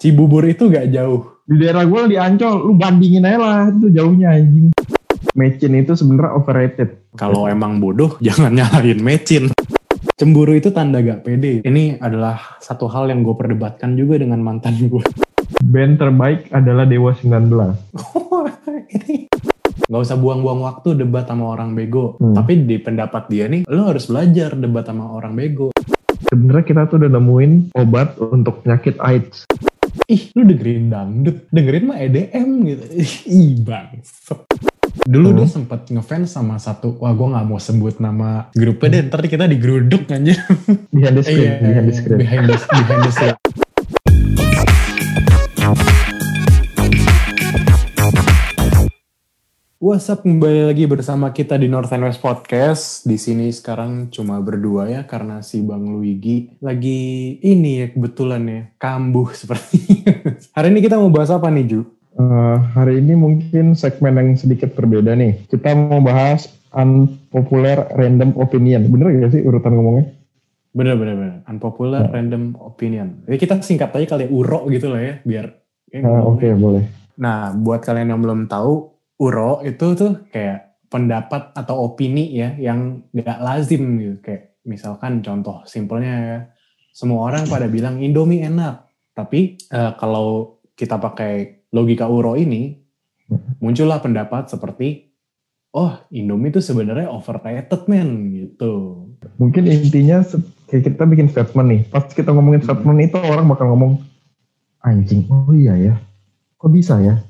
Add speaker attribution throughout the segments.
Speaker 1: Cibubur itu gak jauh.
Speaker 2: Di daerah gue di Ancol, lu bandingin aja lah itu jauhnya anjing. Mecin itu sebenarnya overrated.
Speaker 1: Kalau emang bodoh, jangan nyalahin mecin. Cemburu itu tanda gak pede. Ini adalah satu hal yang gue perdebatkan juga dengan mantan gue.
Speaker 2: Band terbaik adalah Dewa 19.
Speaker 1: ini nggak usah buang-buang waktu debat sama orang bego.
Speaker 2: Hmm.
Speaker 1: Tapi di pendapat dia nih, lo harus belajar debat sama orang bego.
Speaker 2: Sebenarnya kita tuh udah nemuin obat untuk penyakit AIDS.
Speaker 1: Ih, lu dengerin dangdut, dengerin mah EDM gitu. Ih, bang. Dulu
Speaker 2: Hmm.
Speaker 1: dia sempat ngefans sama satu, wah gue nggak mau sebut nama grupnya deh, ntar kita digeruduk anjir.
Speaker 2: Behind the screen,
Speaker 1: Iya,
Speaker 2: behind the screen.
Speaker 1: behind the, behind the screen. What's up, kembali lagi bersama kita di North and West Podcast. Di sini sekarang cuma berdua ya, karena si Bang Luigi lagi ini ya kebetulan ya, kambuh seperti. Hari ini kita mau bahas apa nih, Ju?
Speaker 2: Eh, hari ini mungkin segmen yang sedikit berbeda nih. Kita mau bahas unpopular random opinion. Bener gak sih urutan ngomongnya?
Speaker 1: Bener, bener, bener. Unpopular
Speaker 2: Ya.
Speaker 1: random opinion. Jadi kita singkat aja kali ya, URO gitu lah ya, biar...
Speaker 2: Eh, Oke,
Speaker 1: ngomongnya.
Speaker 2: boleh.
Speaker 1: Nah, buat kalian yang belum tahu, URO itu tuh kayak pendapat atau opini ya yang gak lazim gitu. Kayak misalkan contoh simpelnya ya, semua orang pada bilang Indomie enak. Tapi eh, kalau kita pakai logika URO ini, muncullah pendapat seperti, oh Indomie itu sebenarnya overrated men gitu.
Speaker 2: Mungkin intinya kayak kita bikin statement nih. Pas kita ngomongin statement itu orang bakal ngomong, anjing, oh iya ya. Kok bisa ya?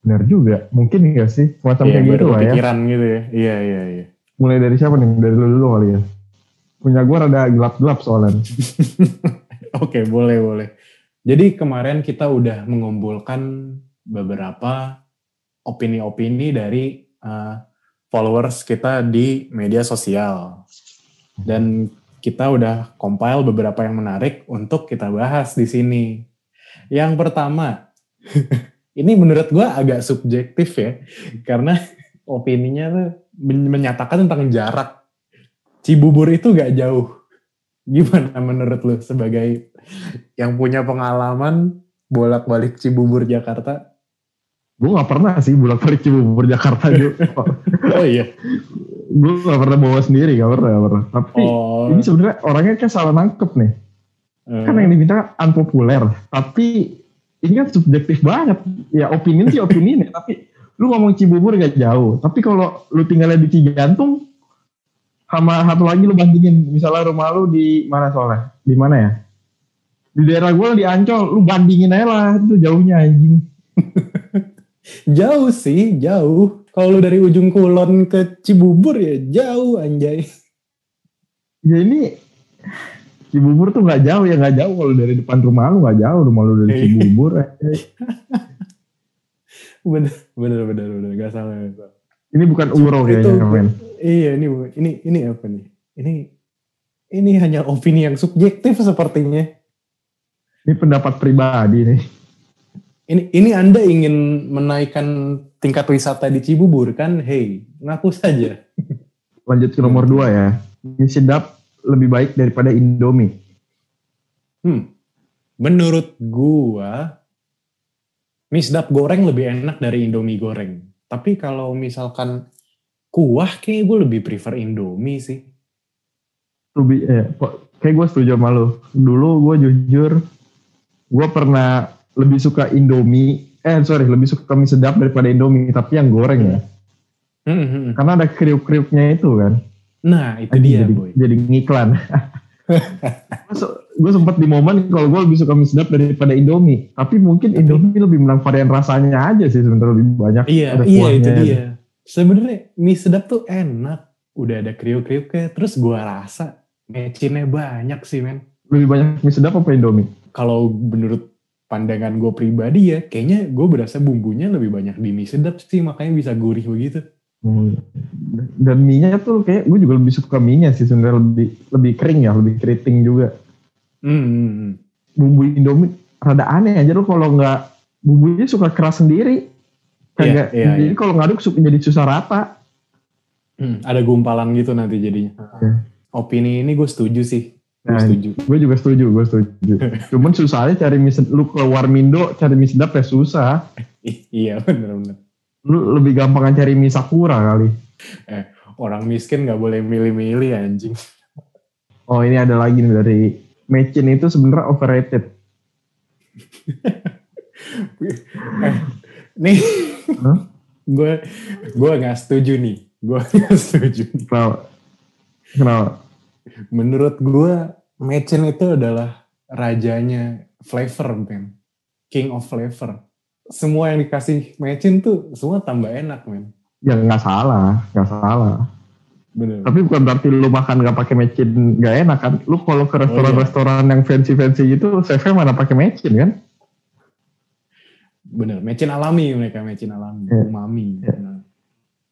Speaker 2: Benar juga. Mungkin gak sih? Semacam
Speaker 1: Iya,
Speaker 2: kayak gitu lah ya.
Speaker 1: kepikiran gitu ya. Iya, iya, iya.
Speaker 2: Mulai dari siapa nih? Dari lu dulu kali ya. Punya gue rada gelap-gelap soalnya.
Speaker 1: Oke, boleh, boleh. Jadi kemarin kita udah mengumpulkan beberapa opini-opini dari uh, followers kita di media sosial. Dan kita udah compile beberapa yang menarik untuk kita bahas di sini. Yang pertama, ini menurut gua agak subjektif ya, karena opininya tuh men- menyatakan tentang jarak. Cibubur itu gak jauh. Gimana menurut lu sebagai yang punya pengalaman bolak-balik Cibubur Jakarta?
Speaker 2: Gue gak pernah sih bolak-balik Cibubur Jakarta juga.
Speaker 1: Oh iya.
Speaker 2: gue gak pernah bawa sendiri, gak pernah, gak pernah. Tapi
Speaker 1: Oh.
Speaker 2: ini sebenarnya orangnya kayak salah nangkep nih.
Speaker 1: eh,
Speaker 2: Kan yang diminta unpopuler. Tapi ini kan subjektif banget. Ya opini sih opini nih. Tapi lu ngomong Cibubur gak jauh. Tapi kalau lu tinggalnya di Cijantung, sama satu lagi lu bandingin. Misalnya rumah lu di mana soalnya? Di mana ya? Di daerah gue di Ancol, lu bandingin aja lah. Itu jauhnya anjing.
Speaker 1: jauh sih, jauh. Kalau lu dari ujung kulon ke Cibubur ya jauh anjay.
Speaker 2: Ya ini Cibubur tuh nggak jauh ya nggak jauh kalau dari depan rumah lu nggak jauh rumah lu dari
Speaker 1: Iya.
Speaker 2: Cibubur eh.
Speaker 1: Bener, bener, bener, bener. Gak salah. gak salah.
Speaker 2: ini bukan uro
Speaker 1: Itu-
Speaker 2: kayaknya men
Speaker 1: Iya, ini ini ini apa nih? Ini ini hanya opini yang subjektif sepertinya.
Speaker 2: ini pendapat pribadi nih
Speaker 1: Ini ini Anda ingin menaikkan tingkat wisata di Cibubur kan? Hey, ngaku saja.
Speaker 2: lanjut ke nomor dua ya mie sedap lebih baik daripada Indomie
Speaker 1: Hmm. Menurut gua mie sedap goreng lebih enak dari Indomie goreng. Tapi kalau misalkan kuah kayaknya gue lebih prefer Indomie sih.
Speaker 2: lebih eh, kayak gue setuju sama lu dulu gue jujur gue pernah lebih suka Indomie eh sorry lebih suka mie sedap daripada Indomie tapi yang goreng ya
Speaker 1: Hmm, hmm, hmm.
Speaker 2: karena ada kriuk-kriuknya itu kan
Speaker 1: Nah, itu
Speaker 2: Anjing,
Speaker 1: dia,
Speaker 2: jadi,
Speaker 1: boy.
Speaker 2: jadi ngiklan. gue sempat di momen kalau gue lebih suka mie sedap daripada Indomie. Tapi mungkin
Speaker 1: Tapi-
Speaker 2: Indomie lebih menang varian rasanya aja sih sebenarnya lebih banyak.
Speaker 1: Iya,
Speaker 2: ada
Speaker 1: iya itu dia. Sebenarnya mie sedap tuh enak. Udah ada kriuk-kriuknya. Terus gua rasa mecinnya banyak sih, men.
Speaker 2: Lebih banyak mie sedap apa Indomie?
Speaker 1: Kalau menurut pandangan gue pribadi ya, kayaknya gue berasa bumbunya lebih banyak di mie sedap sih, makanya bisa gurih begitu.
Speaker 2: Hmm. Dan mie-nya tuh kayak gue juga lebih suka mie-nya sih sebenarnya lebih lebih kering ya, lebih keriting juga.
Speaker 1: Hmm, hmm, hmm.
Speaker 2: Bumbu Indomie rada aneh aja lu kalau nggak bumbunya suka keras sendiri. Kagak,
Speaker 1: Iya, iya,
Speaker 2: jadi kalau ngaduk suka jadi susah rata.
Speaker 1: Hmm, ada gumpalan gitu nanti jadinya.
Speaker 2: Iya.
Speaker 1: Opini ini gue setuju sih. Gue
Speaker 2: Nah,
Speaker 1: setuju.
Speaker 2: gue juga setuju, gue setuju. Cuman susahnya cari mie lu keluar Mindo cari mie sedap ya susah.
Speaker 1: Iya bener-bener.
Speaker 2: Lu lebih gampang cari mie Sakura kali.
Speaker 1: Orang miskin nggak boleh milih-milih anjing.
Speaker 2: Oh ini ada lagi nih dari Mecin itu sebenarnya overrated.
Speaker 1: eh, nih, gue gue nggak setuju nih. Gue nggak setuju. nih.
Speaker 2: Kenapa? Kenapa?
Speaker 1: Menurut gue, Mecin itu adalah rajanya flavor, men. King of flavor. Semua yang dikasih Mecin tuh semua tambah enak, men.
Speaker 2: Ya nggak salah, nggak salah.
Speaker 1: Bener.
Speaker 2: Tapi bukan berarti lu makan nggak pakai mecin nggak enak kan? Lu kalau ke restoran-restoran yang fancy-fancy gitu, chefnya mana pakai mecin kan?
Speaker 1: Bener. Mecin alami mereka, mecin alami.
Speaker 2: Iya.
Speaker 1: Umami.
Speaker 2: Iya.
Speaker 1: Nah,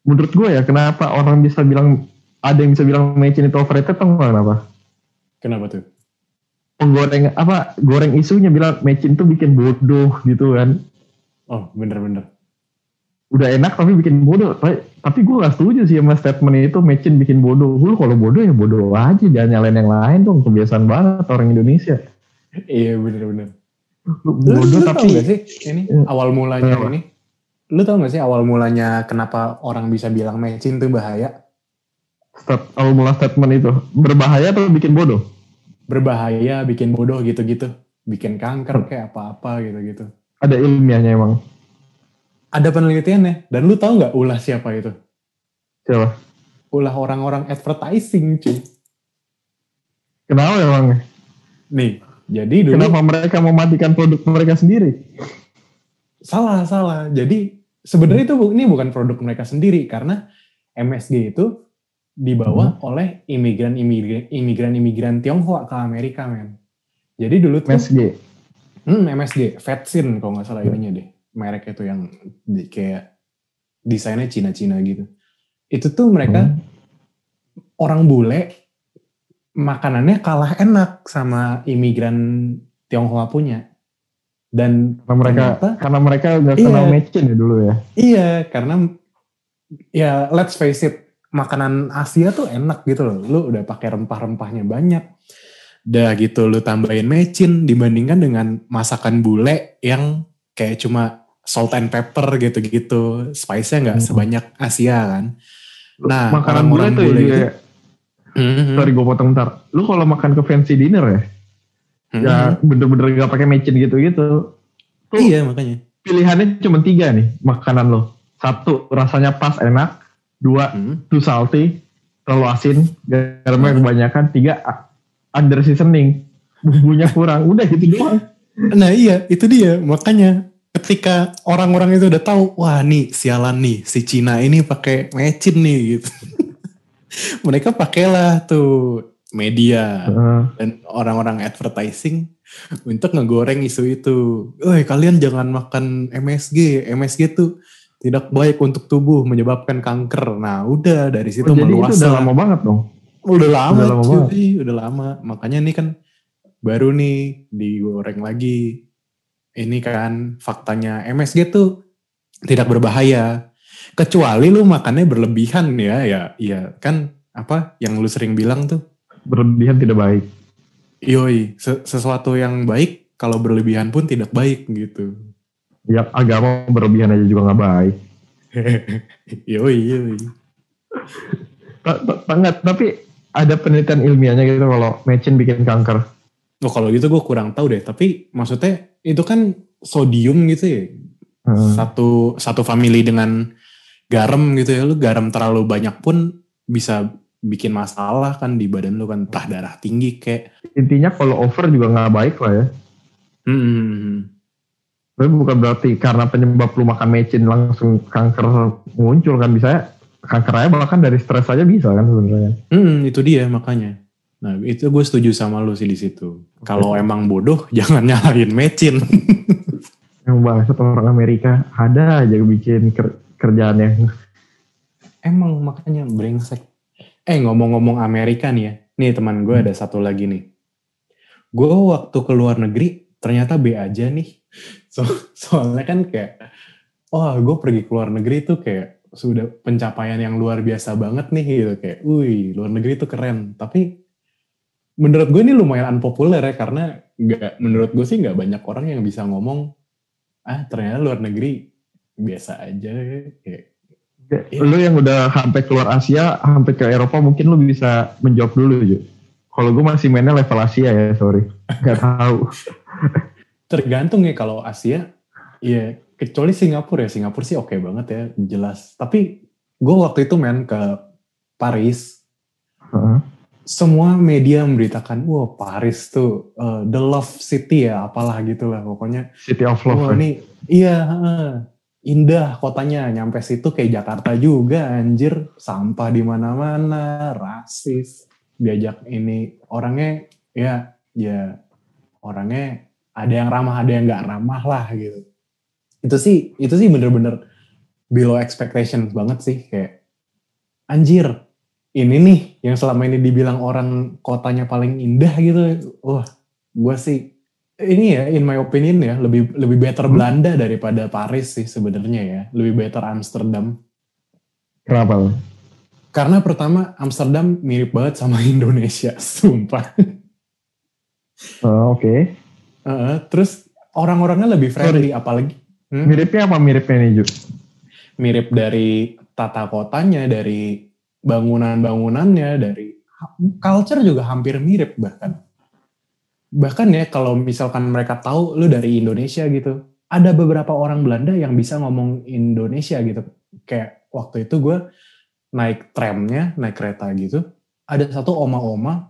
Speaker 2: Menurut gue ya, kenapa orang bisa bilang ada yang bisa bilang mecin itu overrated tau nggak kenapa?
Speaker 1: Kenapa tuh?
Speaker 2: Penggoreng apa? Goreng isunya bilang mecin tuh bikin bodoh gitu kan?
Speaker 1: Oh, bener-bener.
Speaker 2: Udah enak tapi bikin bodoh. Tapi, tapi gue gak setuju sih sama statement itu mecin bikin bodoh. Lu kalau bodoh ya bodoh aja, jangan nyalain yang lain dong. Kebiasaan banget orang Indonesia.
Speaker 1: Iya, bener-bener.
Speaker 2: Lu, bodoh
Speaker 1: lu tau
Speaker 2: tapi
Speaker 1: gak sih ini
Speaker 2: Hmm.
Speaker 1: awal mulanya ini? Lu tau gak sih awal mulanya kenapa orang bisa bilang mecin tuh bahaya?
Speaker 2: stat, awal mula statement itu berbahaya atau bikin bodoh?
Speaker 1: Berbahaya, bikin bodoh gitu-gitu. Bikin kanker kayak apa-apa gitu-gitu.
Speaker 2: Ada ilmiahnya emang.
Speaker 1: Ada penelitiannya. Dan lu tahu nggak ulah siapa itu?
Speaker 2: Siapa?
Speaker 1: Ulah orang-orang advertising, cuy.
Speaker 2: Kenapa emang?
Speaker 1: Nih, jadi dulu
Speaker 2: Kenapa mereka mematikan produk mereka sendiri?
Speaker 1: salah salah. Jadi sebenarnya itu ini bukan produk mereka sendiri karena MSG itu dibawa oleh imigran-imigran imigran-imigran Tionghoa ke Amerika, men. Jadi dulu tuh
Speaker 2: MSG.
Speaker 1: Hmm, MSG, Vetsin kalau nggak salah ininya deh. Merek itu yang di- kayak desainnya Cina-Cina gitu. Itu tuh mereka
Speaker 2: Hmm.
Speaker 1: orang bule makanannya kalah enak sama imigran Tionghoa punya. Dan
Speaker 2: Karena mereka
Speaker 1: Ternyata-
Speaker 2: karena mereka nggak
Speaker 1: Iya.
Speaker 2: kenal mecin ya dulu ya.
Speaker 1: iya, karena ya let's face it, makanan Asia tuh enak gitu loh. Lu udah pakai rempah-rempahnya banyak. Udah gitu lu tambahin mecin dibandingkan dengan masakan bule yang kayak cuma salt and pepper gitu-gitu. Spice-nya nggak
Speaker 2: Hmm.
Speaker 1: sebanyak Asia kan. Nah,
Speaker 2: Makanan bule tuh
Speaker 1: bule
Speaker 2: juga.
Speaker 1: Mhm.
Speaker 2: Sorry gue potong bentar. Lu kalau makan ke fancy dinner ya,
Speaker 1: Mhm.
Speaker 2: ya bener-bener gak pakai mecin gitu-gitu. Tuh
Speaker 1: Iya makanya.
Speaker 2: pilihannya cuma tiga nih makanan lo. Satu rasanya pas enak. Dua
Speaker 1: Mhm.
Speaker 2: too salty, terlalu asin, garamnya
Speaker 1: Hmm.
Speaker 2: kebanyakan. Tiga a- under seasoning, bumbunya kurang. Udah gitu doang.
Speaker 1: Nah iya itu dia makanya ketika orang-orang itu udah tahu wah nih sialan nih si Cina ini pakai mecin nih gitu. Mereka pakailah tuh media dan orang-orang advertising untuk ngegoreng isu itu. Woi kalian jangan makan MSG, MSG tuh tidak baik untuk tubuh menyebabkan kanker. Nah udah dari situ
Speaker 2: Oh, jadi itu
Speaker 1: meluas
Speaker 2: udah lama banget dong.
Speaker 1: Udah lama,
Speaker 2: Udah lama
Speaker 1: cuy, udah lama. Makanya ini kan baru nih digoreng lagi. Ini kan faktanya MSG tuh tidak berbahaya. Kecuali lu makannya berlebihan ya, ya, ya kan apa yang lu sering bilang tuh,
Speaker 2: Berlebihan tidak baik.
Speaker 1: yoi, se- sesuatu yang baik kalau berlebihan pun tidak baik gitu.
Speaker 2: Ya agama berlebihan aja juga nggak baik.
Speaker 1: yoi, yoi.
Speaker 2: Ta- ta- ta- Tapi ada penelitian ilmiahnya gitu kalau mecin bikin kanker.
Speaker 1: Oh kalau gitu gue kurang tahu deh. Tapi maksudnya itu kan sodium gitu ya.
Speaker 2: Heeh.
Speaker 1: satu satu family dengan garam gitu ya lu garam terlalu banyak pun bisa bikin masalah kan di badan lu kan entah darah tinggi kayak
Speaker 2: Intinya kalau over juga nggak baik lah ya.
Speaker 1: hmm,
Speaker 2: Tapi bukan berarti karena penyebab lu makan mecin langsung kanker muncul kan bisa kanker aja bahkan dari stres aja bisa kan sebenarnya.
Speaker 1: hmm, itu dia makanya. Nah itu gue setuju sama lu sih di situ. Kalau emang bodoh jangan nyalahin mecin
Speaker 2: Yang bahasa orang Amerika ada aja bikin ker- kerjaan yang
Speaker 1: emang makanya brengsek. Eh ngomong-ngomong Amerika nih ya. Nih teman gue ada satu lagi nih. Gue waktu ke luar negeri ternyata B aja nih. So, soalnya kan kayak wah gue pergi ke luar negeri tuh kayak sudah pencapaian yang luar biasa banget nih gitu kayak wih luar negeri tuh keren tapi menurut gue ini lumayan unpopuler ya karena nggak menurut gue sih nggak banyak orang yang bisa ngomong ah ternyata luar negeri biasa aja kayak
Speaker 2: Ya. Lu yang udah sampai keluar Asia, sampai ke Eropa mungkin lu bisa menjawab dulu Ju. Kalau gue masih mainnya level Asia ya, sorry. Gak tahu.
Speaker 1: tergantung ya kalau Asia ya kecuali Singapura ya Singapura sih oke banget ya jelas tapi gue waktu itu main ke Paris
Speaker 2: Heeh.
Speaker 1: semua media memberitakan wah Paris tuh uh, the love city ya apalah gitu lah pokoknya
Speaker 2: City of Love.
Speaker 1: wah
Speaker 2: ya.
Speaker 1: ini iya heeh. indah kotanya nyampe situ kayak Jakarta juga anjir sampah di mana-mana rasis diajak ini orangnya ya ya orangnya ada yang ramah ada yang nggak ramah lah gitu itu sih itu sih bener-bener below expectation banget sih kayak anjir ini nih yang selama ini dibilang orang kotanya paling indah gitu wah gue sih ini ya in my opinion ya lebih lebih better
Speaker 2: Hmm.
Speaker 1: Belanda daripada Paris sih sebenarnya ya lebih better Amsterdam
Speaker 2: Kenapa?
Speaker 1: karena pertama Amsterdam mirip banget sama Indonesia sumpah
Speaker 2: Oh, Oke.
Speaker 1: Heeh, terus orang-orangnya lebih friendly apalagi hmm,
Speaker 2: Miripnya apa miripnya nih Ju?
Speaker 1: mirip dari tata kotanya dari bangunan-bangunannya dari culture juga hampir mirip bahkan. Bahkan ya kalau misalkan mereka tahu lu dari Indonesia gitu ada beberapa orang Belanda yang bisa ngomong Indonesia gitu. Kayak waktu itu gue naik tramnya naik kereta gitu ada satu oma-oma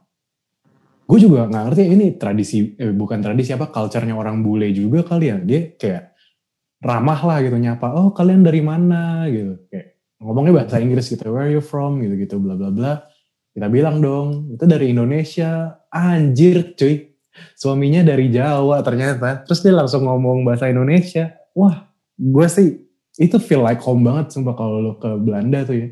Speaker 1: gue juga nggak ngerti ini tradisi eh, bukan tradisi apa culture-nya orang bule juga kali ya. Dia kayak ramah lah gitu nyapa oh kalian dari mana? Gitu. Kayak ngomongnya bahasa Inggris gitu where are you from? Gitu gitu bla bla bla. Kita bilang dong itu dari Indonesia. Anjir cuy. Suaminya dari Jawa ternyata. Terus dia langsung ngomong bahasa Indonesia. Wah gue sih itu feel like home banget sumpah kalau lo ke Belanda tuh ya.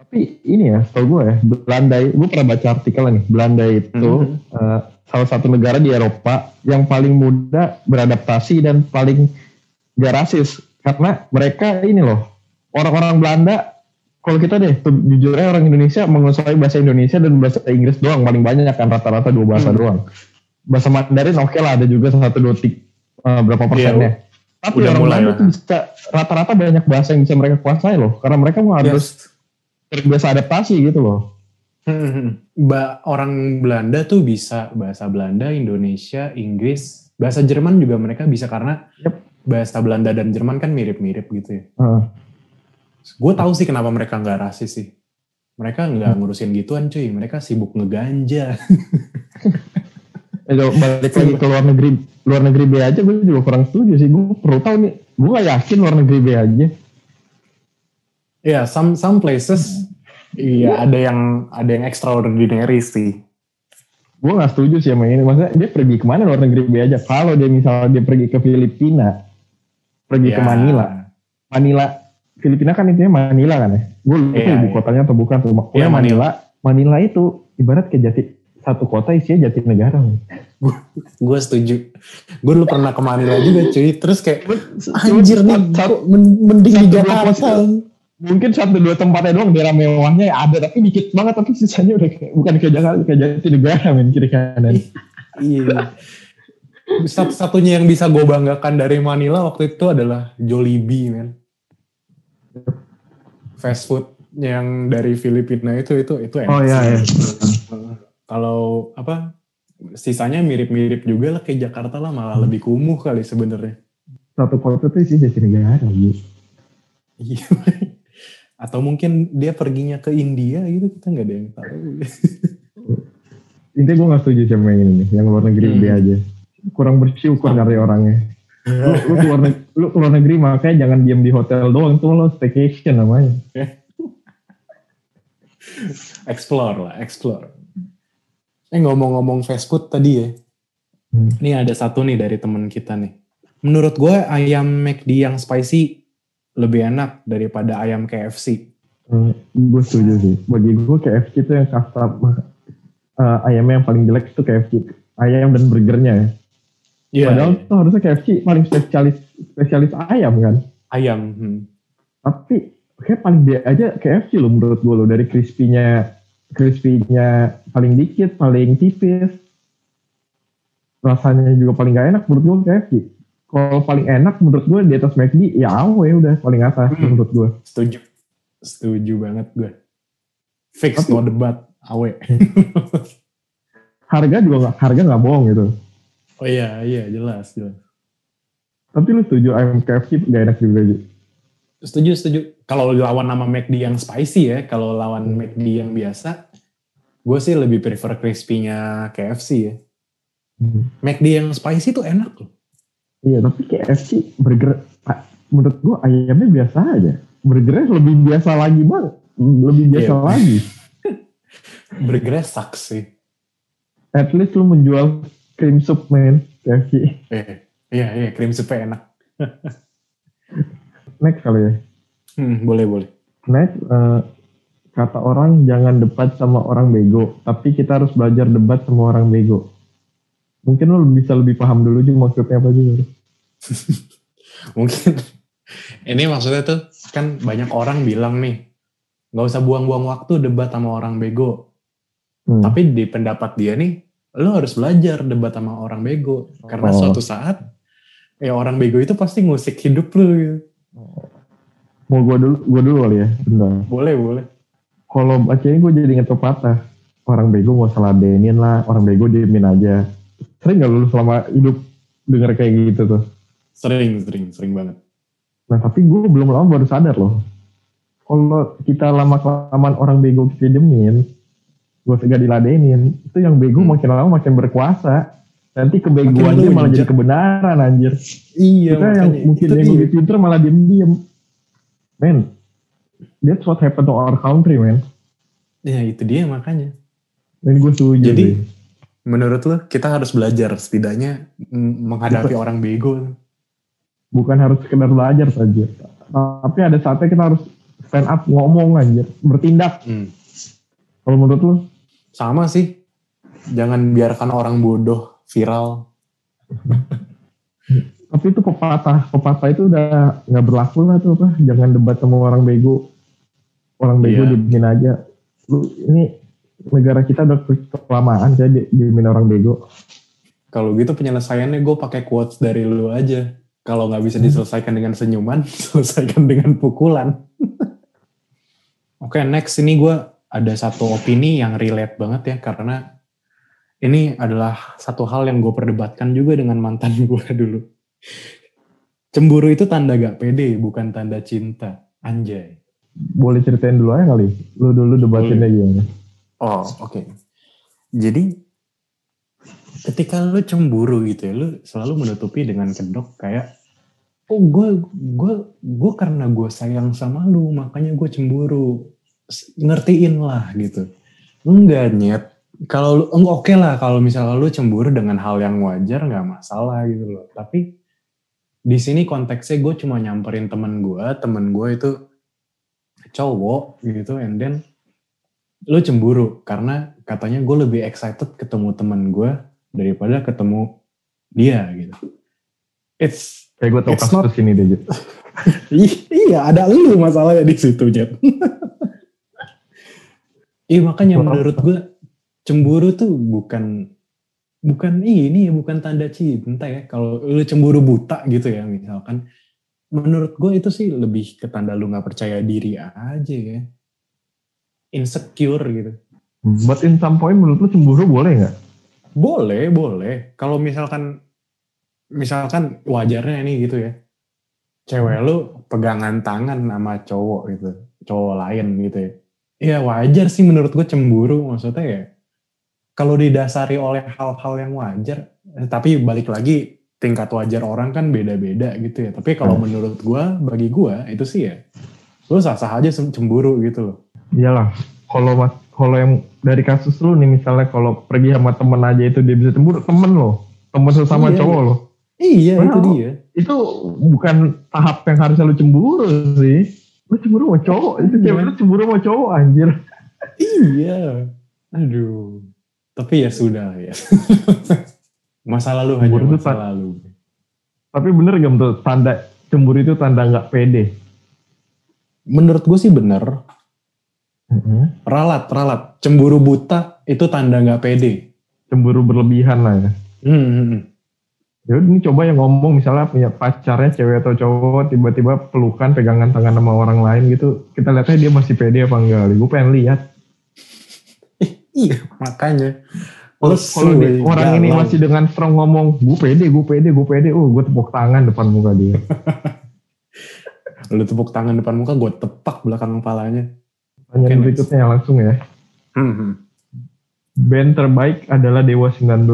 Speaker 2: Tapi ini ya, tau gue ya, Belanda, gue pernah baca artikel nih, Belanda itu
Speaker 1: Mhm.
Speaker 2: eh, salah satu negara di Eropa yang paling mudah beradaptasi dan paling gak rasis. Karena mereka ini loh, orang-orang Belanda, kalau kita deh, tuh, jujur aja orang Indonesia menguasai bahasa Indonesia dan bahasa Inggris doang, paling banyak kan rata-rata dua bahasa
Speaker 1: Hmm.
Speaker 2: doang. Bahasa Mandarin oke lah, ada juga satu dua tik, eh, berapa persennya. Tapi
Speaker 1: udah
Speaker 2: orang
Speaker 1: mulai
Speaker 2: Belanda tuh bisa rata-rata banyak bahasa yang bisa mereka kuasai loh, karena mereka mau harus
Speaker 1: Yes.
Speaker 2: terbiasa adaptasi gitu loh.
Speaker 1: Hmm, Ba orang Belanda tuh bisa bahasa Belanda, Indonesia, Inggris, bahasa Jerman juga mereka bisa karena
Speaker 2: Yep.
Speaker 1: Bahasa Belanda dan Jerman kan mirip-mirip gitu ya.
Speaker 2: Heeh.
Speaker 1: Gue tahu sih kenapa mereka nggak rasis sih. Mereka nggak ngurusin gituan cuy, mereka sibuk ngeganja.
Speaker 2: Eh, kalau balik lagi ke luar negeri, luar negeri B aja gue juga kurang setuju sih. Gue perlu tahu nih, gue gak yakin luar negeri B aja.
Speaker 1: Ya, some some places iya ada yang ada yang extraordinary sih.
Speaker 2: Gue gak setuju sih sama ini. Maksudnya dia pergi ke mana luar negeri B aja? Kalau dia misalnya dia pergi ke Filipina, pergi ke
Speaker 1: Ya.
Speaker 2: Manila. Manila, Filipina kan intinya Manila kan ya? Gue lupa
Speaker 1: Iya,
Speaker 2: ibu
Speaker 1: iya.
Speaker 2: kotanya atau bukan. Tuh. Pokoknya
Speaker 1: Iya,
Speaker 2: Manila. Manila itu ibarat kayak jati satu kota isinya jati negara.
Speaker 1: Gue setuju. Gue dulu pernah ke Manila juga cuy. Terus kayak anjir nih,
Speaker 2: satu-
Speaker 1: mending di Jakarta.
Speaker 2: mungkin satu dua tempatnya doang daerah mewahnya ya ada tapi dikit banget tapi sisanya udah kayak, bukan kayak Jakarta kayak jati negara men kiri kanan
Speaker 1: Iya. Satu-satunya yang bisa gue banggakan dari Manila waktu itu adalah Jollibee, men. Fast food yang dari Filipina itu itu itu enak
Speaker 2: oh iya ya
Speaker 1: Uh, Kalau apa sisanya mirip-mirip juga lah kayak Jakarta lah malah lebih kumuh kali sebenarnya.
Speaker 2: satu kota tuh sih jati negara gitu
Speaker 1: Iya. Atau mungkin dia perginya ke India gitu kita nggak ada yang tahu.
Speaker 2: intinya gue gak setuju sama yang ini yang luar negeri
Speaker 1: Hmm.
Speaker 2: B aja kurang bersyukur kali orangnya. Lu, lu keluar negeri, lu keluar negeri makanya jangan diam di hotel doang. Tuh lo staycation namanya.
Speaker 1: Explore lah, explore. Eh ngomong-ngomong fast food tadi ya,
Speaker 2: Hmm.
Speaker 1: ini ada satu nih dari teman kita nih. Menurut gue ayam McD yang spicy lebih enak daripada ayam KFC.
Speaker 2: gue Hmm, setuju sih. Bagi gue KFC itu yang kasta uh, ayamnya yang paling jelek itu KFC ayam dan burgernya ya
Speaker 1: Iya,
Speaker 2: Padahal
Speaker 1: iya.
Speaker 2: tuh harusnya KFC paling spesialis spesialis ayam kan.
Speaker 1: ayam. hmm.
Speaker 2: Tapi kayak paling dia aja KFC loh menurut gue loh dari crispy-nya crispy-nya paling dikit, paling tipis. Rasanya juga paling gak enak menurut gue KFC. Kalau paling enak menurut gue di atas McD, ya AW udah paling atas
Speaker 1: Hmm.
Speaker 2: menurut gue.
Speaker 1: Setuju. Setuju banget gue. Fix
Speaker 2: Tapi-
Speaker 1: no debat. Awe.
Speaker 2: Harga juga nggak, harga nggak bohong gitu.
Speaker 1: Oh iya, iya jelas, jelas.
Speaker 2: Tapi lu setuju ayam KFC gak enak juga Ji?
Speaker 1: Setuju, setuju. Kalau lawan nama McD yang spicy ya, kalau lawan McD yang biasa, gue sih lebih prefer crispy-nya KFC ya. McD yang spicy tuh enak loh.
Speaker 2: Iya tapi KFC burger ah, menurut gua ayamnya biasa aja. Burgernya lebih biasa lagi bang, lebih biasa
Speaker 1: Iya.
Speaker 2: lagi.
Speaker 1: Burgernya sucks sih.
Speaker 2: At least lu menjual cream soup man KFC.
Speaker 1: Eh, iya, iya, cream soup enak.
Speaker 2: Next kali ya.
Speaker 1: Hmm, boleh, boleh.
Speaker 2: Next eh, kata orang jangan debat sama orang bego, tapi kita harus belajar debat sama orang bego. Mungkin lu bisa lebih paham dulu sih maksudnya apa sih.
Speaker 1: Mungkin ini maksudnya tuh kan banyak orang bilang nih, nggak usah buang-buang waktu debat sama orang bego.
Speaker 2: Hmm.
Speaker 1: Tapi di pendapat dia nih, lo harus belajar debat sama orang bego. Karena
Speaker 2: Oh.
Speaker 1: suatu saat, ya orang bego itu pasti ngusik hidup lo gitu.
Speaker 2: Mau gua dulu, gua dulu kali ya. Bentar.
Speaker 1: Boleh, boleh.
Speaker 2: kalau bacanya gue jadi inget pepatah orang bego gak usah ladenin lah orang bego diemin aja sering gak lu selama hidup denger kayak gitu tuh
Speaker 1: Sering, sering, sering banget.
Speaker 2: nah tapi gue belum lama baru sadar loh kalau kita lama kelamaan orang bego kita diemin gue gak diladenin. Itu yang bego
Speaker 1: Hmm.
Speaker 2: makin lama makin berkuasa. Nanti kebegoan dia malah jadi kebenaran anjir.
Speaker 1: Iya,
Speaker 2: kita yang mungkin yang lebih pinter malah diem-diem. Men that's what happened to our country man
Speaker 1: Ya, itu dia makanya.
Speaker 2: dan gue setuju
Speaker 1: Jadi,
Speaker 2: sih.
Speaker 1: Menurut lo, kita harus belajar setidaknya menghadapi orang bego.
Speaker 2: bukan harus sekedar belajar saja. Tapi ada saatnya kita harus stand up ngomong anjir. Bertindak.
Speaker 1: Hmm.
Speaker 2: kalau menurut lu
Speaker 1: Sama sih. Jangan biarkan orang bodoh viral.
Speaker 2: tapi itu pepatah pepatah itu udah nggak berlaku lah tuh apa jangan debat sama orang bego orang bego
Speaker 1: Iya.
Speaker 2: diemin aja lu ini negara kita udah kelamaan kayak di- diemin orang bego
Speaker 1: Kalau gitu penyelesaiannya gue pakai quotes dari lu aja. Kalau nggak bisa diselesaikan dengan senyuman, selesaikan dengan pukulan. Oke, next ini gue ada satu opini yang relate banget ya karena ini adalah satu hal yang gue perdebatkan juga dengan mantan gue dulu. Cemburu itu tanda gak pede, bukan tanda cinta. Anjay.
Speaker 2: boleh ceritain dulu aja kali lu dulu debatinnya gimana
Speaker 1: Oh, oke. Jadi ketika lu cemburu gitu ya, lu selalu menutupi dengan kedok kayak oh gue gue gue karena gue sayang sama lu makanya gue cemburu ngertiin lah gitu. Enggak nyet. Kalau lu oke lah kalau misalnya lu cemburu dengan hal yang wajar nggak masalah gitu loh. Tapi di sini konteksnya gue cuma nyamperin temen gue temen gue itu cowok gitu and then lu cemburu. Karena katanya gue lebih excited ketemu temen gue daripada ketemu dia gitu. It's
Speaker 2: kayak gue tau kasus ini deh
Speaker 1: iya ada lu masalahnya di situ Jet. Iya makanya menurut gue cemburu tuh bukan bukan ini bukan tanda cinta ya. Kalau lu cemburu buta gitu ya misalkan, menurut gue itu sih lebih ke tanda lu nggak percaya diri aja ya. Insecure gitu.
Speaker 2: but in some point menurut lu cemburu boleh nggak
Speaker 1: Boleh, boleh. Kalau misalkan misalkan wajarnya ini gitu ya. Cewek lu pegangan tangan sama cowok gitu. Cowok lain gitu ya. Ya wajar sih menurut gue cemburu. Maksudnya ya. Kalau didasari oleh hal-hal yang wajar. eh, Tapi balik lagi tingkat wajar orang kan beda-beda gitu ya. Tapi kalau
Speaker 2: Hmm.
Speaker 1: menurut gue, bagi gue itu sih ya. Lu sah-sah aja cemburu gitu loh.
Speaker 2: iyalah kalau kalau yang dari kasus lu nih misalnya kalau pergi sama temen aja itu dia bisa cemburu temen lo temen sesama
Speaker 1: Iya,
Speaker 2: cowok
Speaker 1: iya.
Speaker 2: lo
Speaker 1: Iya itu dia.
Speaker 2: itu bukan tahap yang harusnya lu cemburu sih lu cemburu sama cowok itu
Speaker 1: Iya.
Speaker 2: cewek lu cemburu sama cowok anjir
Speaker 1: Iya. Aduh. Tapi ya sudah ya. masa lalu hanya
Speaker 2: Cemburu
Speaker 1: masa lalu.
Speaker 2: tapi bener gak menurut tanda cemburu itu tanda nggak pede
Speaker 1: Menurut gue sih bener.
Speaker 2: Mm-hmm.
Speaker 1: Ralat, ralat. Cemburu buta itu tanda nggak pede.
Speaker 2: Cemburu berlebihan lah ya.
Speaker 1: Hmm, hmm, hmm.
Speaker 2: Ya ini coba yang ngomong misalnya punya pacarnya cewek atau cowok tiba-tiba pelukan pegangan tangan sama orang lain gitu kita lihatnya dia masih pede apa enggak? Gue pengen lihat.
Speaker 1: Iya, makanya.
Speaker 2: kalau
Speaker 1: eh,
Speaker 2: orang ini masih dengan strong ngomong gue pede gue pede gue pede oh gue tepuk tangan depan muka dia.
Speaker 1: Lu tepuk tangan depan muka, gue tepak belakang kepalanya.
Speaker 2: pertanyaan
Speaker 1: Oke,
Speaker 2: berikutnya langsung ya.
Speaker 1: Hmm.
Speaker 2: band terbaik adalah Dewa 19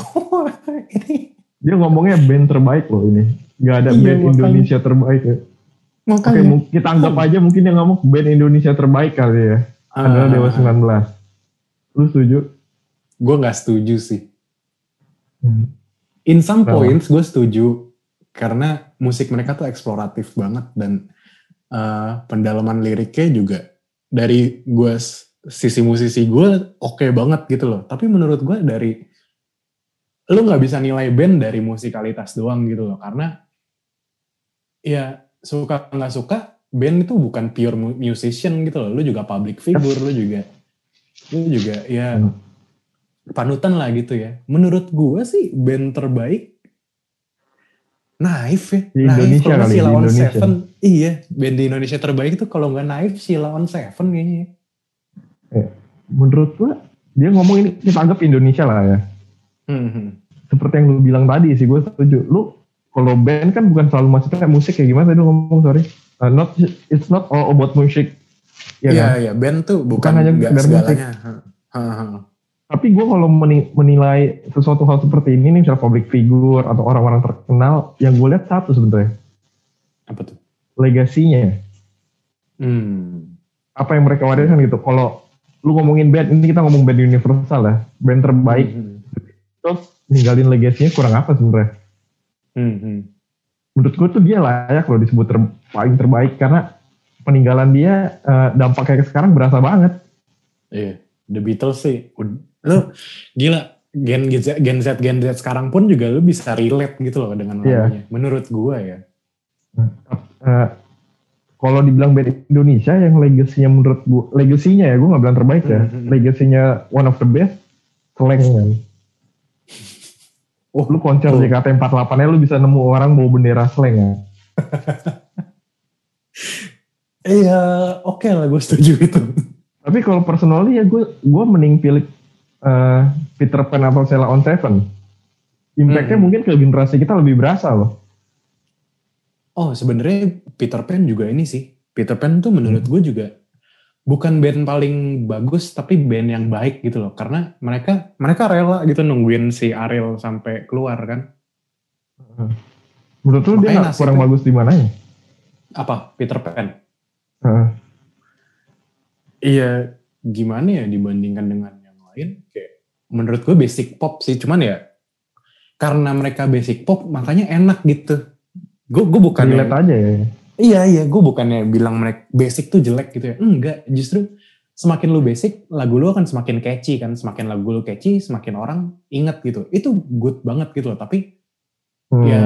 Speaker 1: Oh, ini
Speaker 2: dia ngomongnya band terbaik loh ini Gak ada
Speaker 1: Iya,
Speaker 2: band
Speaker 1: makanya.
Speaker 2: Indonesia terbaik ya Oke,
Speaker 1: makanya.
Speaker 2: mungkin kita anggap aja mungkin dia ngomong band Indonesia terbaik kali ya. Adalah
Speaker 1: Ah,
Speaker 2: Dewa 19. Lu setuju?
Speaker 1: Gue nggak setuju sih.
Speaker 2: Hmm.
Speaker 1: In some
Speaker 2: Kenapa?
Speaker 1: points gue setuju karena musik mereka tuh eksploratif banget dan eh, pendalaman liriknya juga dari gue sisi musisi gue oke banget gitu loh. Tapi menurut gue dari lu nggak bisa nilai band dari musikalitas doang gitu loh karena ya suka nggak suka band itu bukan pure mu- musician gitu loh. Lu juga public figure, lu juga lu juga ya
Speaker 2: Hmm.
Speaker 1: panutan lah gitu ya. Menurut gue sih band terbaik Naif ya.
Speaker 2: Di
Speaker 1: Naif
Speaker 2: Indonesia kali,
Speaker 1: Sheila on
Speaker 2: Indonesia.
Speaker 1: Seven. Iya, band di Indonesia terbaik itu kalau nggak Naif Sheila on Seven kayaknya.
Speaker 2: Menurut gua dia ngomong ini kita anggap Indonesia lah ya.
Speaker 1: Hmm.
Speaker 2: Seperti yang lu bilang tadi sih gue setuju. Lu kalau band kan bukan selalu maksudnya musik kayak gimana tadi lu ngomong sorry. Uh, not it's not all about music. Ya
Speaker 1: Iya,
Speaker 2: kan?
Speaker 1: iya, band tuh bukan,
Speaker 2: Bukan hanya sekedar musik.
Speaker 1: segalanya. Ha, ha.
Speaker 2: Tapi gue kalau meni- menilai sesuatu hal seperti ini nih misalnya public figure atau orang-orang terkenal yang gue lihat satu sebenarnya
Speaker 1: Apa tuh?
Speaker 2: legasinya.
Speaker 1: Hmm.
Speaker 2: apa yang mereka wariskan gitu. Kalau lu ngomongin band, ini kita ngomong band universal ya, band terbaik,
Speaker 1: Hmm,
Speaker 2: terus ninggalin legasinya kurang apa sebenarnya?
Speaker 1: hmm, hmm.
Speaker 2: Menurut gue tuh dia layak loh disebut ter- paling terbaik karena peninggalan dia eh, dampaknya ke sekarang berasa banget.
Speaker 1: Iya, The Beatles sih. Lu gila, Gen Z, Gen Z, Gen Z sekarang pun juga lu bisa relate gitu loh dengan
Speaker 2: Iya.
Speaker 1: lagunya. Menurut gua ya.
Speaker 2: Eh, kalau dibilang band Indonesia yang legasinya menurut gue, legasinya ya gue nggak bilang terbaik ya,
Speaker 1: Mhm.
Speaker 2: legasinya one of the best, Slang kan.
Speaker 1: Oh,
Speaker 2: Lu konser
Speaker 1: Tuh.
Speaker 2: JKT48 nya lu bisa nemu orang bawa bendera Slang ya.
Speaker 1: Iya, oke lah gue setuju itu.
Speaker 2: Tapi kalau personally ya gue gue mending pilih eh, Peter Pan atau Sheila on Seven. Impactnya
Speaker 1: Hmm.
Speaker 2: mungkin ke generasi kita lebih berasa loh.
Speaker 1: Oh, sebenarnya Peter Pan juga ini sih. Peter Pan tuh menurut gue juga bukan band paling bagus, tapi band yang baik gitu loh. Karena mereka mereka rela gitu nungguin si Ariel sampai keluar kan.
Speaker 2: Menurut lu dia kurang
Speaker 1: nasibnya-
Speaker 2: bagus di mananya?
Speaker 1: Apa? Peter Pan?
Speaker 2: Heeh.
Speaker 1: Iya, gimana ya dibandingkan dengan yang lain? Kayak menurut gue basic pop sih, cuman ya karena mereka basic pop makanya enak gitu. Gue gue bukan
Speaker 2: Relate aja ya.
Speaker 1: Iya iya, gue bukannya bilang mereka basic tuh jelek gitu ya. Enggak, justru semakin lu basic, lagu lu akan semakin catchy kan. Semakin lagu lu catchy, semakin orang inget gitu. Itu good banget gitu loh. Tapi
Speaker 2: Hmm.
Speaker 1: ya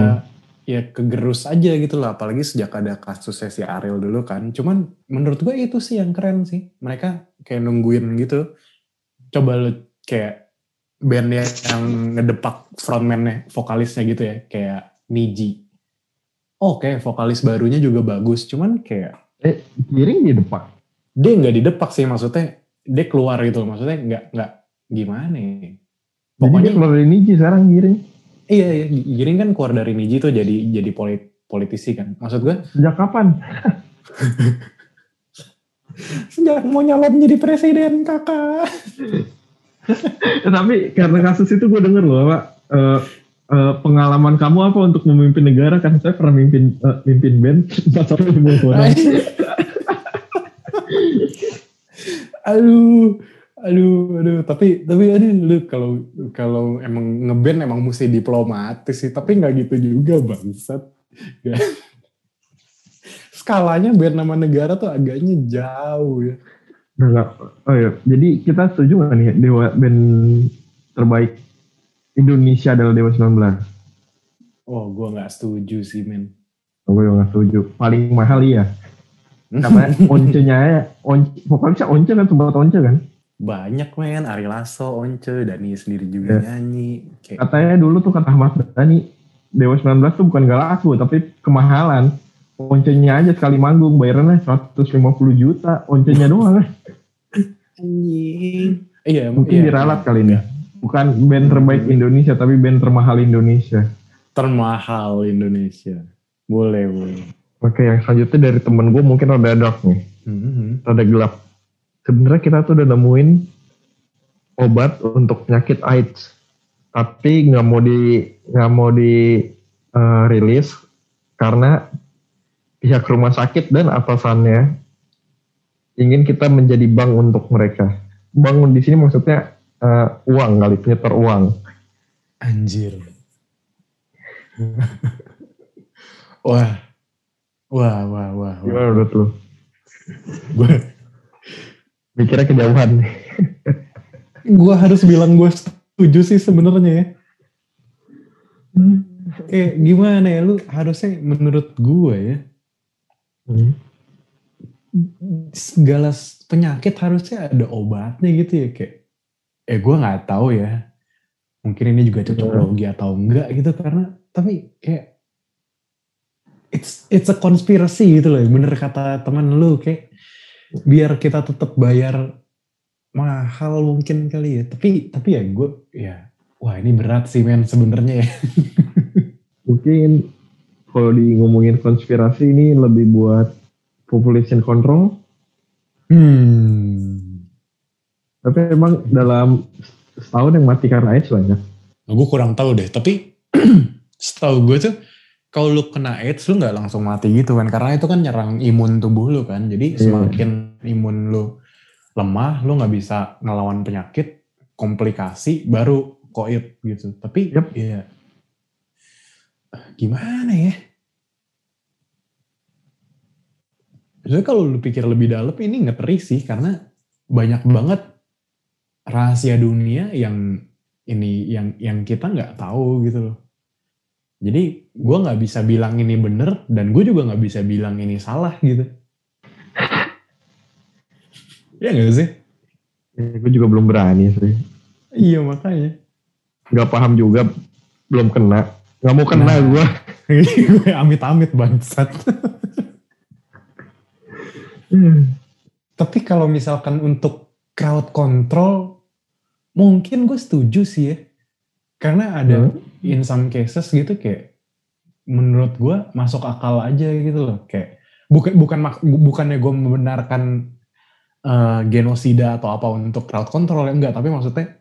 Speaker 1: ya kegerus aja gitu loh. Apalagi sejak ada kasusnya si Ariel dulu kan. Cuman menurut gue itu sih yang keren sih. Mereka kayak nungguin gitu. Coba lu kayak band yang ngedepak frontman-nya, vokalisnya gitu ya. Kayak Niji. Oke, vokalis barunya juga bagus. Cuman kayak
Speaker 2: Eh giring di depan.
Speaker 1: dia nggak didepak sih maksudnya. Dia keluar gitu loh. Maksudnya nggak nggak gimana ya.
Speaker 2: Jadi dia
Speaker 1: Pokoknya
Speaker 2: keluar dari Niji sekarang giring.
Speaker 1: iya, iya Giring kan keluar dari Niji tuh jadi jadi polit, politisi kan. Maksud gue
Speaker 2: Sejak kapan?
Speaker 1: sejak mau nyalon jadi presiden kakak.
Speaker 2: Tapi karena kasus itu gue denger loh Pak. eh, eh, pengalaman kamu apa untuk memimpin negara kan saya pernah mimpin eh, mimpin band lima orang.
Speaker 1: aduh, aduh, aduh. Tapi tapi aduh, lu kalau kalau emang ngeband emang mesti diplomatis sih. Tapi nggak gitu juga bangsat. Ya. Skalanya band nama negara tuh agaknya jauh ya.
Speaker 2: Enggak. Oh iya, jadi kita setuju nggak nih Dewa band terbaik Indonesia adalah Dewa 19?
Speaker 1: Oh, gue nggak setuju sih men.
Speaker 2: Oh, gue nggak setuju. Paling mahal iya. namanya oncenya ya once, pokoknya once kan sempat once kan
Speaker 1: Banyak men, Ari Lasso, Once, Dani sendiri juga
Speaker 2: Iya.
Speaker 1: nyanyi. Kayak,
Speaker 2: katanya dulu tuh kata Ahmad Dhani Dewa 19 tuh bukan gak laku tapi kemahalan oncenya aja sekali manggung bayarannya 150 juta oncenya doang
Speaker 1: anjing. Iya,
Speaker 2: mungkin
Speaker 1: iya,
Speaker 2: diralat
Speaker 1: iya.
Speaker 2: kali ini bukan band terbaik Indonesia tapi band termahal Indonesia
Speaker 1: Termahal Indonesia. Boleh, boleh.
Speaker 2: oke yang selanjutnya dari temen gue mungkin rada dark nih
Speaker 1: Mhm.
Speaker 2: rada gelap sebenarnya kita tuh udah nemuin obat untuk penyakit AIDS tapi nggak mau di nggak mau di eh, rilis karena pihak rumah sakit dan atasannya ingin kita menjadi bank untuk mereka bank di sini maksudnya eh, uang kali penyetor uang
Speaker 1: Anjir. wah. Wah, wah, wah.
Speaker 2: gimana menurut lu
Speaker 1: Gue
Speaker 2: mikirnya kejauhan nih
Speaker 1: gua harus bilang gue setuju sih sebenarnya ya. Kayak gimana ya lu harusnya menurut gue ya
Speaker 2: Hmm.
Speaker 1: segala penyakit harusnya ada obatnya gitu ya kayak eh gue nggak tahu ya mungkin ini juga cocok
Speaker 2: Iya.
Speaker 1: logi atau enggak gitu karena tapi kayak it's it's a conspiracy gitu loh bener kata teman lu kayak biar kita tetap bayar mahal mungkin kali ya. Tapi tapi ya gue ya wah ini berat sih men sebenarnya ya.
Speaker 2: Mungkin kalau di ngomongin konspirasi ini lebih buat population control.
Speaker 1: Hmm
Speaker 2: tapi emang dalam setahun yang mati karena AIDS banyak.
Speaker 1: Gue kurang tahu deh. Tapi setahu gue tuh kalau lu kena AIDS lu nggak langsung mati gitu kan. Karena itu kan nyerang imun tubuh lu kan. Jadi
Speaker 2: Iya.
Speaker 1: semakin imun lu lemah lu nggak bisa ngelawan penyakit komplikasi baru koit gitu. Tapi
Speaker 2: Yap.
Speaker 1: ya gimana ya? Sebenarnya kalau lu pikir lebih dalam ini ngeri sih. Karena banyak banget rahasia dunia yang ini yang yang kita nggak tahu gitu loh. Jadi gue nggak bisa bilang ini bener dan gue juga nggak bisa bilang ini salah gitu. Iya nggak sih?
Speaker 2: ya, gue juga belum berani sih
Speaker 1: Iya makanya.
Speaker 2: nggak paham juga belum kena nggak mau kena
Speaker 1: Nah.
Speaker 2: gue
Speaker 1: gue amit-amit bangsat. Tapi kalau misalkan untuk crowd control, mungkin gue setuju sih ya. Karena ada in some cases gitu kayak menurut gue masuk akal aja gitu loh. Kayak bukan bukan mak- bukannya gue membenarkan eh, genosida atau apa untuk crowd control ya enggak, tapi maksudnya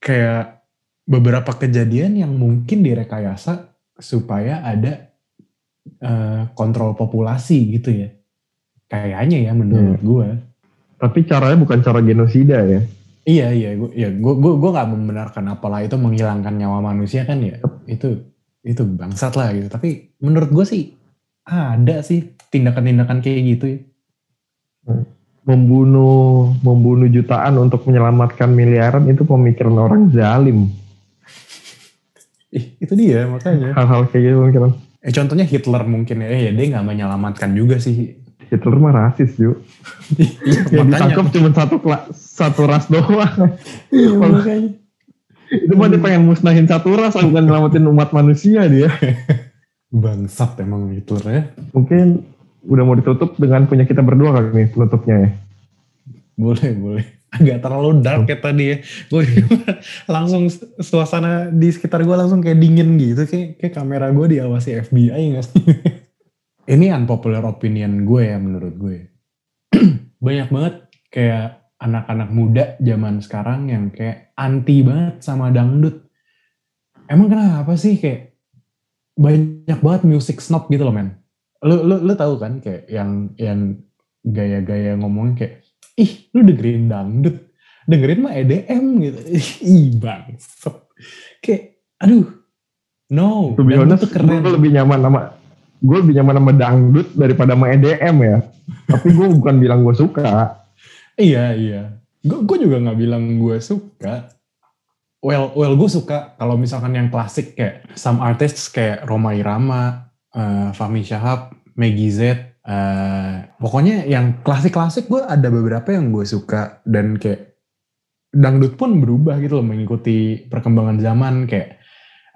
Speaker 1: kayak beberapa kejadian yang mungkin direkayasa supaya ada eh, kontrol populasi gitu ya. Kayaknya ya menurut gue.
Speaker 2: Tapi caranya bukan cara genosida ya
Speaker 1: Iya iya, gue ya gue gue gue nggak membenarkan apalah itu menghilangkan nyawa manusia kan ya itu itu bangsat lah gitu. Tapi menurut gue sih ada sih tindakan-tindakan kayak gitu ya.
Speaker 2: membunuh membunuh jutaan untuk menyelamatkan miliaran itu pemikiran orang zalim
Speaker 1: Ih, itu dia makanya.
Speaker 2: hal-hal kayak gitu pemikiran
Speaker 1: Eh contohnya Hitler mungkin ya, ya dia nggak menyelamatkan juga sih.
Speaker 2: Hitler mah rasis juga yang ditangkap cuma satu satu ras doang
Speaker 1: Iya, makanya.
Speaker 2: itu mah dia pengen musnahin satu ras bukan nyelamatin umat manusia dia
Speaker 1: Bangsat emang Hitler ya.
Speaker 2: mungkin udah mau ditutup dengan punya kita berdua kali nih penutupnya ya
Speaker 1: Boleh boleh. Agak terlalu dark ya tadi ya. Gue langsung suasana di sekitar gue langsung kayak dingin gitu. Kayak, kayak kamera gue diawasi FBI gak sih? Ini unpopular opinion gue ya menurut gue. Banyak banget kayak anak-anak muda zaman sekarang yang kayak anti banget sama dangdut. Emang kenapa sih kayak banyak banget music snob gitu loh men. Lu, lu, lu tahu kan kayak yang yang gaya-gaya ngomongnya kayak ih lu dengerin dangdut dengerin mah EDM gitu ih bangsat kayak aduh no dangdut
Speaker 2: honest
Speaker 1: tuh keren
Speaker 2: gue lebih nyaman sama gue lebih nyaman sama dangdut daripada sama EDM ya. Tapi gue bukan bilang gue suka.
Speaker 1: Iya iya. Gue juga nggak bilang gue suka. Well well gue suka kalau misalkan yang klasik kayak some artists kayak Roma Irama eh, Fahmi Syahab Maggie Z Uh, pokoknya yang klasik-klasik gue ada beberapa yang gue suka. Dan kayak dangdut pun berubah gitu loh mengikuti perkembangan zaman. Kayak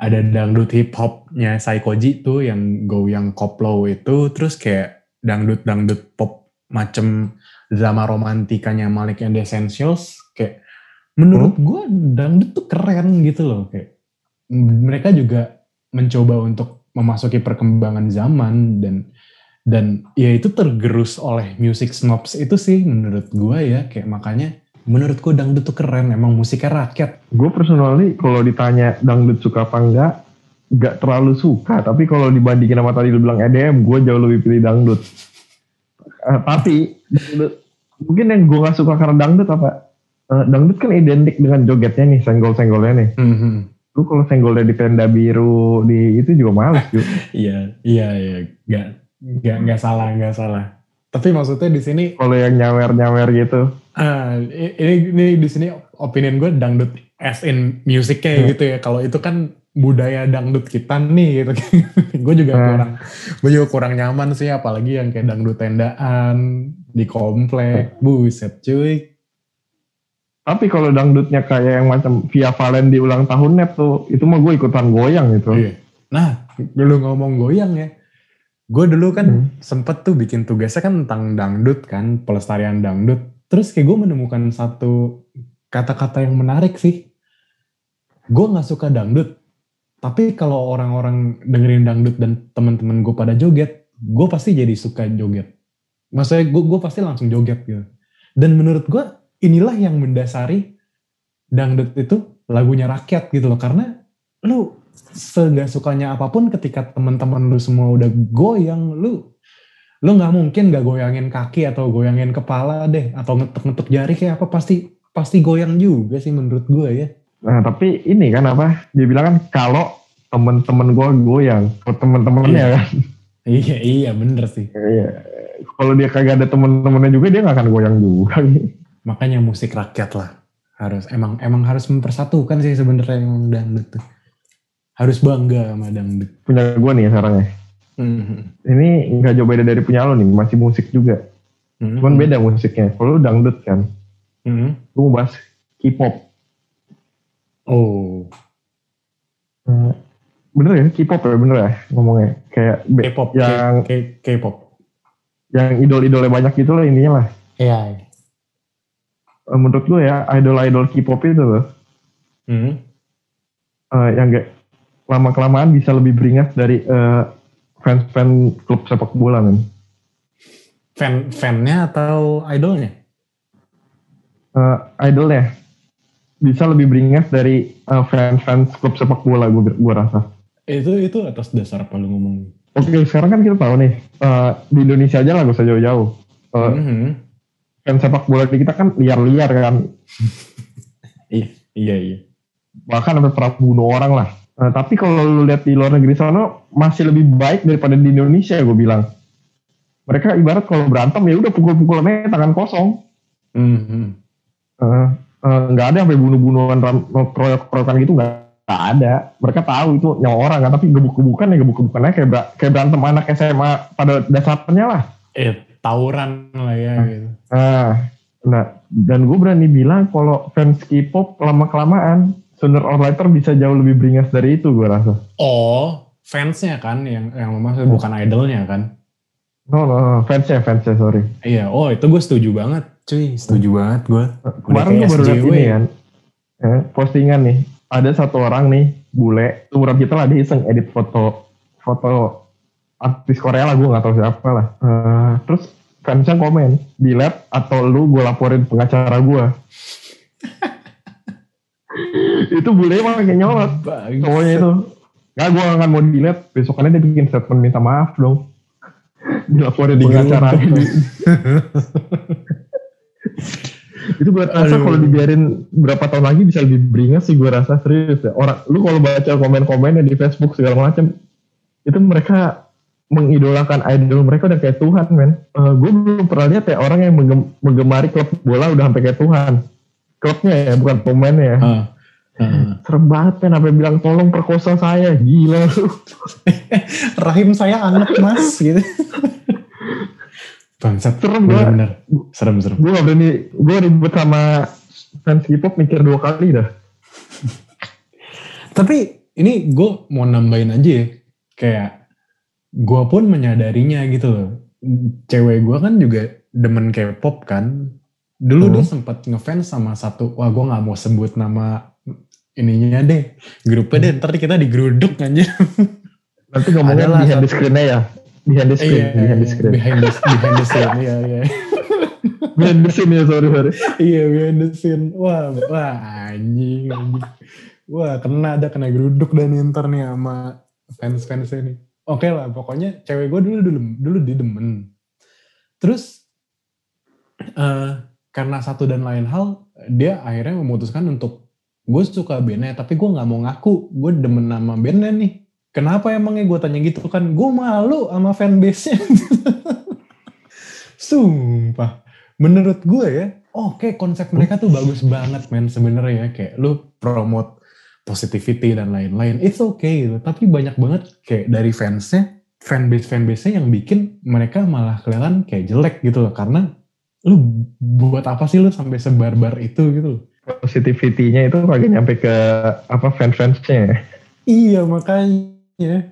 Speaker 1: ada dangdut hip hopnya Saikoji tuh yang go yang koplo itu terus kayak dangdut dangdut pop macem drama romantikanya Malik and the Essentials kayak menurut hmm? gue dangdut tuh keren gitu loh kayak mereka juga mencoba untuk memasuki perkembangan zaman dan dan ya itu tergerus oleh music snobs itu sih menurut gue ya kayak makanya menurutku dangdut tuh keren emang musiknya rakyat.
Speaker 2: Gue personally kalau ditanya dangdut suka apa enggak gak terlalu suka. Tapi kalau dibandingin sama tadi lu bilang EDM gue jauh lebih pilih dangdut. Uh, tapi dangdut, mungkin yang gue gak suka karena dangdut apa? Uh, dangdut kan identik dengan jogetnya nih senggol-senggolnya nih. Mm -hmm. lu kalau senggolnya di tenda biru di itu juga males juga
Speaker 1: iya iya iya. Gak Nggak nggak salah nggak salah. Tapi maksudnya di sini
Speaker 2: kalau yang nyawer nyawer gitu.
Speaker 1: Ah ini ini di sini opinion gue dangdut as in musiknya hmm. gitu ya. Kalau itu kan budaya dangdut kita nih gitu. gue juga hmm. kurang gue juga kurang nyaman sih apalagi yang kayak dangdut tendaan di komplek. Hmm. Buset cuy.
Speaker 2: Tapi kalau dangdutnya kayak yang macam Via Valen di ulang tahunnya tuh, itu mah gue ikutan goyang gitu. Iya.
Speaker 1: Nah, lu ngomong goyang ya Gue dulu kan hmm. sempet tuh bikin tugasnya kan tentang dangdut kan, pelestarian dangdut. Terus kayak gue menemukan satu kata-kata yang menarik sih. Gue gak suka dangdut, tapi kalau orang-orang dengerin dangdut dan teman-teman gue pada joget, gue pasti jadi suka joget. Maksudnya gue, gue pasti langsung joget gitu. Dan menurut gue inilah yang mendasari dangdut itu lagunya rakyat gitu loh. Karena lu segak sukanya apa pun ketika teman-teman lu semua udah goyang lu lu nggak mungkin gak goyangin kaki atau goyangin kepala deh atau ngetuk-ngetuk jari kayak apa pasti pasti goyang juga sih menurut gue ya.
Speaker 2: Nah tapi ini kan apa dia bilang kan kalau temen-temen gue goyang kalau temen-temennya
Speaker 1: iya.
Speaker 2: kan.
Speaker 1: Iya iya bener sih.
Speaker 2: Iya kalau dia kagak ada temen-temennya juga dia nggak akan goyang juga.
Speaker 1: Makanya musik rakyat lah. Harus emang emang harus mempersatukan sih sebenarnya yang dangdut tuh. Harus bangga sama dangdut.
Speaker 2: Punya gue nih sekarang ya. Mm-hmm. Ini nggak jauh beda dari punya lo nih, masih musik juga. Mm-hmm. Cuman beda musiknya. Kalau lu dangdut kan, mm-hmm. lu mau bahas K-pop.
Speaker 1: Oh.
Speaker 2: Uh, bener ya K-pop ya bener ya ngomongnya kayak
Speaker 1: K-pop
Speaker 2: yang
Speaker 1: K-pop
Speaker 2: yang idol-idolnya banyak gitu lah intinya lah.
Speaker 1: Iya.
Speaker 2: Uh, menurut gue ya idol-idol K-pop itu loh. Mm-hmm. Uh, yang gak lama kelamaan bisa lebih beringas dari uh, fans-fans klub sepak bola men.
Speaker 1: Fan fannya atau idolnya?
Speaker 2: Uh, idolnya bisa lebih beringas dari uh, fans-fans klub sepak bola gue gue rasa.
Speaker 1: Itu itu atas dasar apa lu ngomong?
Speaker 2: Oke sekarang kan kita tahu nih uh, di Indonesia aja lah gak usah jauh-jauh. Uh, mm -hmm. Fans sepak bola di kita kan liar-liar kan.
Speaker 1: iya iya iya.
Speaker 2: Bahkan sampai pernah bunuh orang lah Nah, tapi kalau lu lihat di luar negeri sana masih lebih baik daripada di Indonesia gue bilang. Mereka ibarat kalau berantem ya udah pukul-pukul aja tangan kosong. Mm -hmm. uh, uh, nggak ada sampai bunuh-bunuhan keroyok-keroyokan gitu nggak ada. Mereka tahu itu nyawa orang kan, tapi gebuk-gebukan ya gebuk-gebukan aja kayak, kayak berantem anak SMA pada dasarnya lah.
Speaker 1: Eh, tawuran lah ya
Speaker 2: nah,
Speaker 1: gitu.
Speaker 2: Nah, nah dan gue berani bilang kalau fans K-pop lama kelamaan sooner or later bisa jauh lebih beringas dari itu gue rasa.
Speaker 1: Oh, fansnya kan yang yang maksud oh. bukan idolnya kan?
Speaker 2: No, no, no, fansnya, fansnya, sorry.
Speaker 1: Iya, oh itu gue setuju banget, cuy, setuju hmm. banget gue.
Speaker 2: Kemarin gue baru lihat ini kan, eh, postingan nih, ada satu orang nih, bule, umuran kita lah, dia iseng edit foto, foto artis Korea lah, gue gak tahu siapa lah. Uh, terus fansnya komen, di lab atau lu gue laporin pengacara gue. itu bule emang kayak nyolot pokoknya itu. Gak gue gak mau dilihat besokannya dia bikin statement minta maaf dong. Dilaporin di acara itu gue rasa kalau dibiarin berapa tahun lagi bisa lebih beringas sih gue rasa serius ya. Orang lu kalau baca komen-komennya di Facebook segala macam itu mereka mengidolakan idol mereka udah kayak Tuhan men. Uh, eh, gue belum pernah lihat ya orang yang menggemari klub bola udah sampai kayak Tuhan. Klubnya ya bukan pemainnya ya. Uh. Hmm. Serem banget kan apa bilang tolong perkosa saya gila lu.
Speaker 1: Rahim saya anak mas gitu. Bangsat.
Speaker 2: Serem gua.
Speaker 1: Bener-bener. Serem-serem.
Speaker 2: Gue gak berani, gue ribet sama fans K-pop mikir dua kali dah.
Speaker 1: Tapi ini gue mau nambahin aja ya. Kayak gue pun menyadarinya gitu loh. Cewek gue kan juga demen K-pop kan. Dulu
Speaker 2: Hmm.
Speaker 1: dia sempat ngefans sama satu, wah gue nggak mau sebut nama ininya deh. Grupnya deh, ntar kita digeruduk anjir.
Speaker 2: Nanti ngomongnya
Speaker 1: Adalah
Speaker 2: behind the screen-nya ya. Behind the screen,
Speaker 1: Iya,
Speaker 2: behind the screen.
Speaker 1: behind the, behind the scene, iya, iya.
Speaker 2: behind the scene ya, sorry, sorry.
Speaker 1: Iya, behind the scene. Wah, wah anjing, anjing. Wah, kena ada kena geruduk dan ntar nih sama fans-fans ini. Oke lah, pokoknya cewek gue dulu dulu dulu didemen. Terus eh karena satu dan lain hal, dia akhirnya memutuskan untuk gue suka bandnya, tapi gue nggak mau ngaku gue demen nama bandnya nih. Kenapa emangnya gue tanya gitu kan? Gue malu sama fanbase-nya. Sumpah. Menurut gue ya, oke konsep mereka tuh bagus banget men sebenarnya ya. Kayak lu promote positivity dan lain-lain. It's okay. Tapi banyak banget kayak dari fansnya, fanbase fanbase-nya yang bikin mereka malah kelihatan kayak jelek gitu loh. Karena lu buat apa sih lu sampai sebarbar itu gitu loh.
Speaker 2: Positivity-nya itu kagak nyampe ke apa fans-fansnya.
Speaker 1: Iya makanya.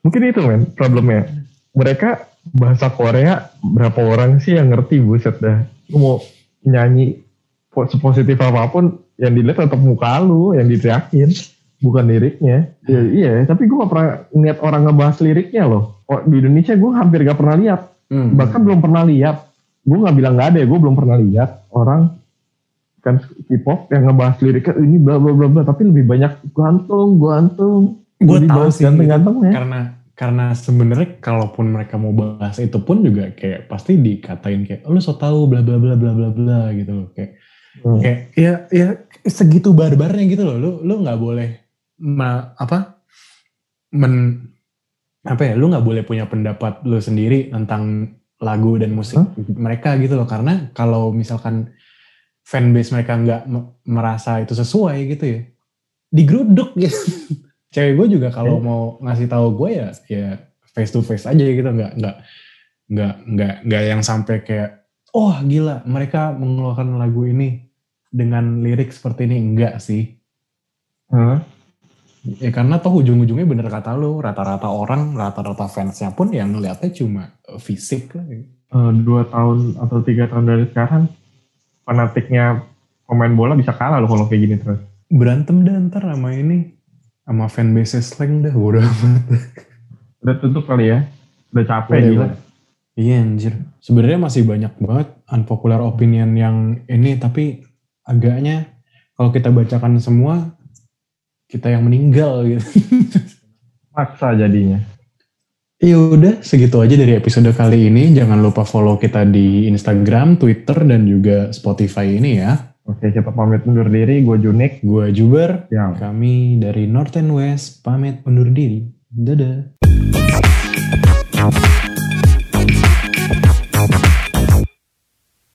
Speaker 2: Mungkin itu men problemnya. Mereka bahasa Korea berapa orang sih yang ngerti buset dah. Lu mau nyanyi po- sepositif apa pun yang dilihat tetap muka lu yang diteriakin bukan liriknya. Ya, iya, tapi gue gak pernah ngeliat orang ngebahas liriknya loh. Oh, di Indonesia gue hampir gak pernah lihat.
Speaker 1: Hmm.
Speaker 2: Bahkan belum pernah lihat. Gue gak bilang gak ada ya, gue belum pernah lihat orang fans K-pop yang ngebahas liriknya ini bla bla bla bla tapi lebih banyak gantung gantung
Speaker 1: Gue tahu sih
Speaker 2: ganteng-gantengnya.
Speaker 1: karena karena sebenarnya kalaupun mereka mau bahas itu pun juga kayak pasti dikatain kayak "Oh, lu so tau bla bla bla bla bla bla gitu loh. Kayak
Speaker 2: Hmm.
Speaker 1: kayak ya ya segitu barbarnya gitu loh. Lu lu nggak boleh ma, apa men apa ya lu nggak boleh punya pendapat lu sendiri tentang lagu dan musik mereka gitu loh. Karena kalau misalkan fanbase mereka nggak me- merasa itu sesuai gitu ya. Digeruduk gitu. Cewek gue juga kalau
Speaker 2: Eh.
Speaker 1: mau ngasih tahu gue ya ya face to face aja gitu. Nggak nggak nggak nggak nggak yang sampai kayak oh gila mereka mengeluarkan lagu ini dengan lirik seperti ini. Enggak sih.
Speaker 2: Hah?
Speaker 1: ya karena toh ujung-ujungnya bener kata lu rata-rata orang rata-rata fansnya pun yang ngeliatnya cuma fisik lah
Speaker 2: Eh, dua tahun atau tiga tahun dari sekarang fanatiknya pemain bola bisa kalah loh kalau kayak gini terus.
Speaker 1: berantem dah ntar sama ini sama fanbase slang dah udah amat.
Speaker 2: Udah tutup kali ya. Udah capek
Speaker 1: Udah,
Speaker 2: gila.
Speaker 1: udah. Iya anjir. Sebenarnya masih banyak banget unpopular opinion yang ini tapi agaknya kalau kita bacakan semua kita yang meninggal gitu.
Speaker 2: Maksa jadinya.
Speaker 1: Ya udah segitu aja dari episode kali ini. Jangan lupa follow kita di Instagram, Twitter dan juga Spotify ini ya.
Speaker 2: Oke, kita pamit undur diri. Gue Junik.
Speaker 1: Gua Juber,
Speaker 2: Ya.
Speaker 1: kami dari North and West pamit undur diri. Dadah.